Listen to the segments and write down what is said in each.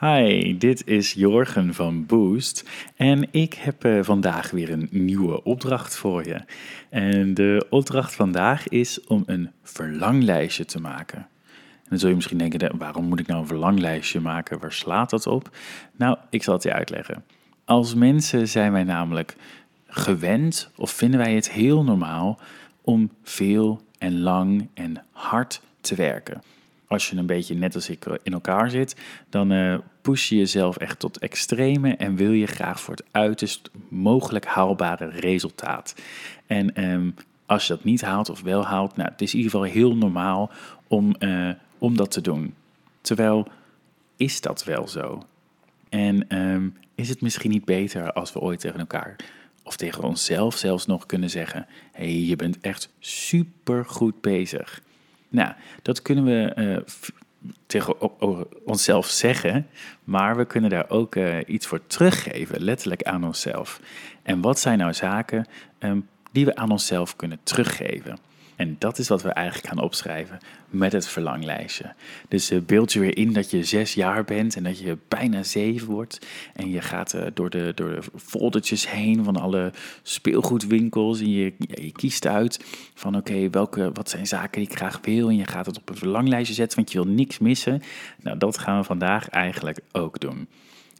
Hi, dit is Jorgen van Boost en ik heb uh, vandaag weer een nieuwe opdracht voor je. En de opdracht vandaag is om een verlanglijstje te maken. En dan zul je misschien denken, waarom moet ik nou een verlanglijstje maken? Waar slaat dat op? Nou, ik zal het je uitleggen. Als mensen zijn wij namelijk gewend of vinden wij het heel normaal om veel en lang en hard te werken als je een beetje net als ik in elkaar zit, dan uh, push je jezelf echt tot extreme en wil je graag voor het uiterst mogelijk haalbare resultaat. En um, als je dat niet haalt of wel haalt, nou, het is in ieder geval heel normaal om, uh, om dat te doen. Terwijl, is dat wel zo? En um, is het misschien niet beter als we ooit tegen elkaar of tegen onszelf zelfs nog kunnen zeggen: hé, hey, je bent echt super goed bezig. Nou, dat kunnen we uh, tegen onszelf zeggen, maar we kunnen daar ook uh, iets voor teruggeven, letterlijk aan onszelf. En wat zijn nou zaken um, die we aan onszelf kunnen teruggeven? En dat is wat we eigenlijk gaan opschrijven met het verlanglijstje. Dus uh, beeld je weer in dat je zes jaar bent en dat je bijna zeven wordt. En je gaat uh, door, de, door de foldertjes heen van alle speelgoedwinkels. En je, je kiest uit van oké, welke wat zijn zaken die ik graag wil. En je gaat het op een verlanglijstje zetten, want je wil niks missen. Nou, dat gaan we vandaag eigenlijk ook doen.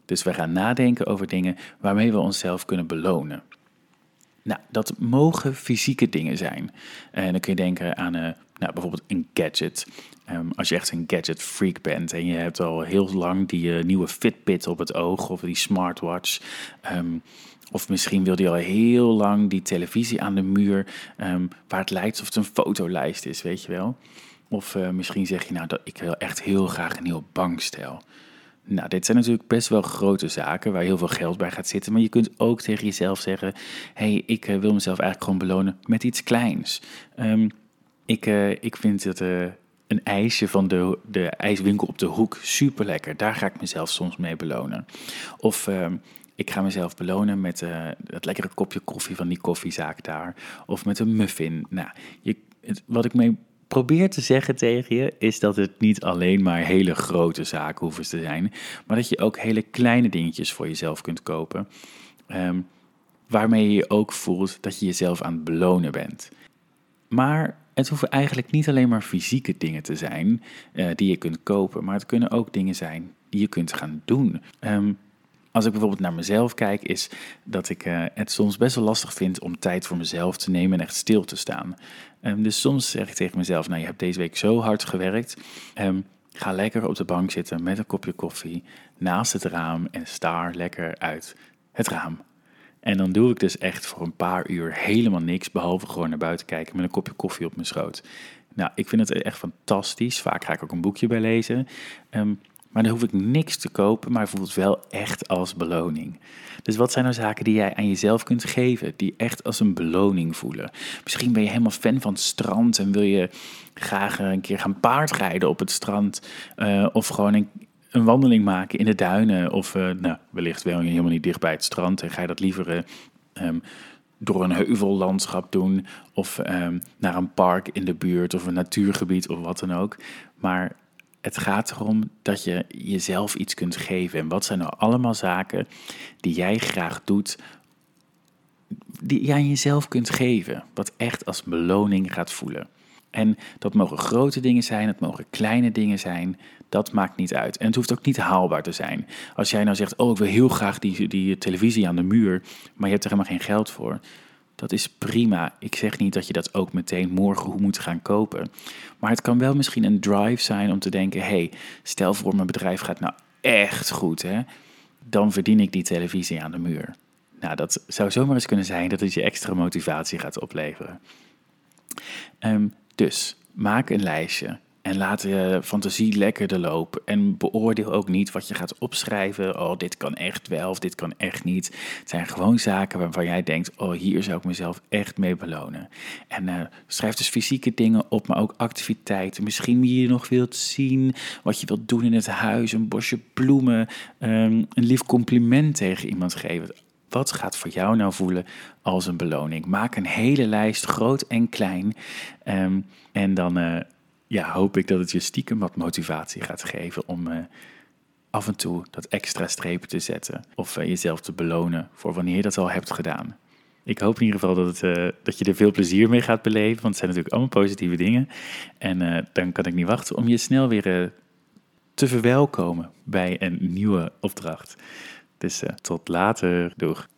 Dus we gaan nadenken over dingen waarmee we onszelf kunnen belonen. Nou, dat mogen fysieke dingen zijn. En dan kun je denken aan uh, nou, bijvoorbeeld een gadget. Um, als je echt een gadget freak bent en je hebt al heel lang die uh, nieuwe Fitbit op het oog of die smartwatch. Um, of misschien wil je al heel lang die televisie aan de muur um, waar het lijkt alsof het een fotolijst is, weet je wel. Of misschien zeg je nou dat ik wil echt heel graag een nieuw bankstel. Nou, dit zijn natuurlijk best wel grote zaken waar heel veel geld bij gaat zitten. Maar je kunt ook tegen jezelf zeggen: hé, hey, ik uh, wil mezelf eigenlijk gewoon belonen met iets kleins. Um, ik, uh, ik vind het. Uh, een ijsje van de, de ijswinkel op de hoek super lekker. Daar ga ik mezelf soms mee belonen. Of uh, ik ga mezelf belonen met dat lekkere kopje koffie van die koffiezaak daar. Of met een muffin. Nou, je, het, wat ik mee probeer te zeggen tegen je is dat het niet alleen maar hele grote zaken hoeven te zijn, maar dat je ook hele kleine dingetjes voor jezelf kunt kopen, um, waarmee je ook voelt dat je jezelf aan het belonen bent. Maar het hoeven eigenlijk niet alleen maar fysieke dingen te zijn uh, die je kunt kopen, maar het kunnen ook dingen zijn die je kunt gaan doen. Um, als ik bijvoorbeeld naar mezelf kijk, is dat ik uh, het soms best wel lastig vind om tijd voor mezelf te nemen en echt stil te staan. Um, dus soms zeg ik tegen mezelf, nou je hebt deze week zo hard gewerkt, um, ga lekker op de bank zitten met een kopje koffie naast het raam en staar lekker uit het raam. En dan doe ik dus echt voor een paar uur helemaal niks, behalve gewoon naar buiten kijken met een kopje koffie op mijn schoot. Nou, ik vind het echt fantastisch. Vaak ga ik ook een boekje bij lezen. Um, maar dan hoef ik niks te kopen, maar voelt wel echt als beloning. Dus wat zijn nou zaken die jij aan jezelf kunt geven, die echt als een beloning voelen? Misschien ben je helemaal fan van het strand en wil je graag een keer gaan paardrijden op het strand. Uh, of gewoon een, een, wandeling maken in de duinen. Of uh, nou, wellicht wel je helemaal niet dicht bij het strand en ga je dat liever... Um, door een heuvellandschap doen of um, naar een park in de buurt of een natuurgebied of wat dan ook. Maar het gaat erom dat je jezelf iets kunt geven. En wat zijn nou allemaal zaken die jij graag doet, die jij jezelf kunt geven, wat echt als beloning gaat voelen. En dat mogen grote dingen zijn, het mogen kleine dingen zijn, dat maakt niet uit. En het hoeft ook niet haalbaar te zijn. Als jij nou zegt, oh ik wil heel graag die, die televisie aan de muur, maar je hebt er helemaal geen geld voor dat is prima. Ik zeg niet dat je dat ook meteen morgen moet gaan kopen. Maar het kan wel misschien een drive zijn om te denken: hey, stel voor mijn bedrijf gaat nou echt goed, hè? dan verdien ik die televisie aan de muur. Nou, dat zou zomaar eens kunnen zijn dat het je extra motivatie gaat opleveren. Um, dus maak een lijstje. En laat je fantasie lekker de loop. En beoordeel ook niet wat je gaat opschrijven. Oh, dit kan echt wel of dit kan echt niet. Het zijn gewoon zaken waarvan jij denkt: oh, hier zou ik mezelf echt mee belonen. En uh, schrijf dus fysieke dingen op, maar ook activiteiten. Misschien wie je nog wilt zien, wat je wilt doen in het huis, een bosje bloemen, um, een lief compliment tegen iemand geven. Wat gaat voor jou nou voelen als een beloning? Maak een hele lijst, groot en klein. Um, en dan. Uh, ja, hoop ik dat het je stiekem wat motivatie gaat geven om, uh, af en toe dat extra strepen te zetten. Of eh, jezelf te belonen voor wanneer je dat al hebt gedaan. Ik hoop in ieder geval dat, het, eh, dat je er veel plezier mee gaat beleven. Want het zijn natuurlijk allemaal positieve dingen. En eh, dan kan ik niet wachten om je snel weer te verwelkomen bij een nieuwe opdracht. Dus tot later. Doeg.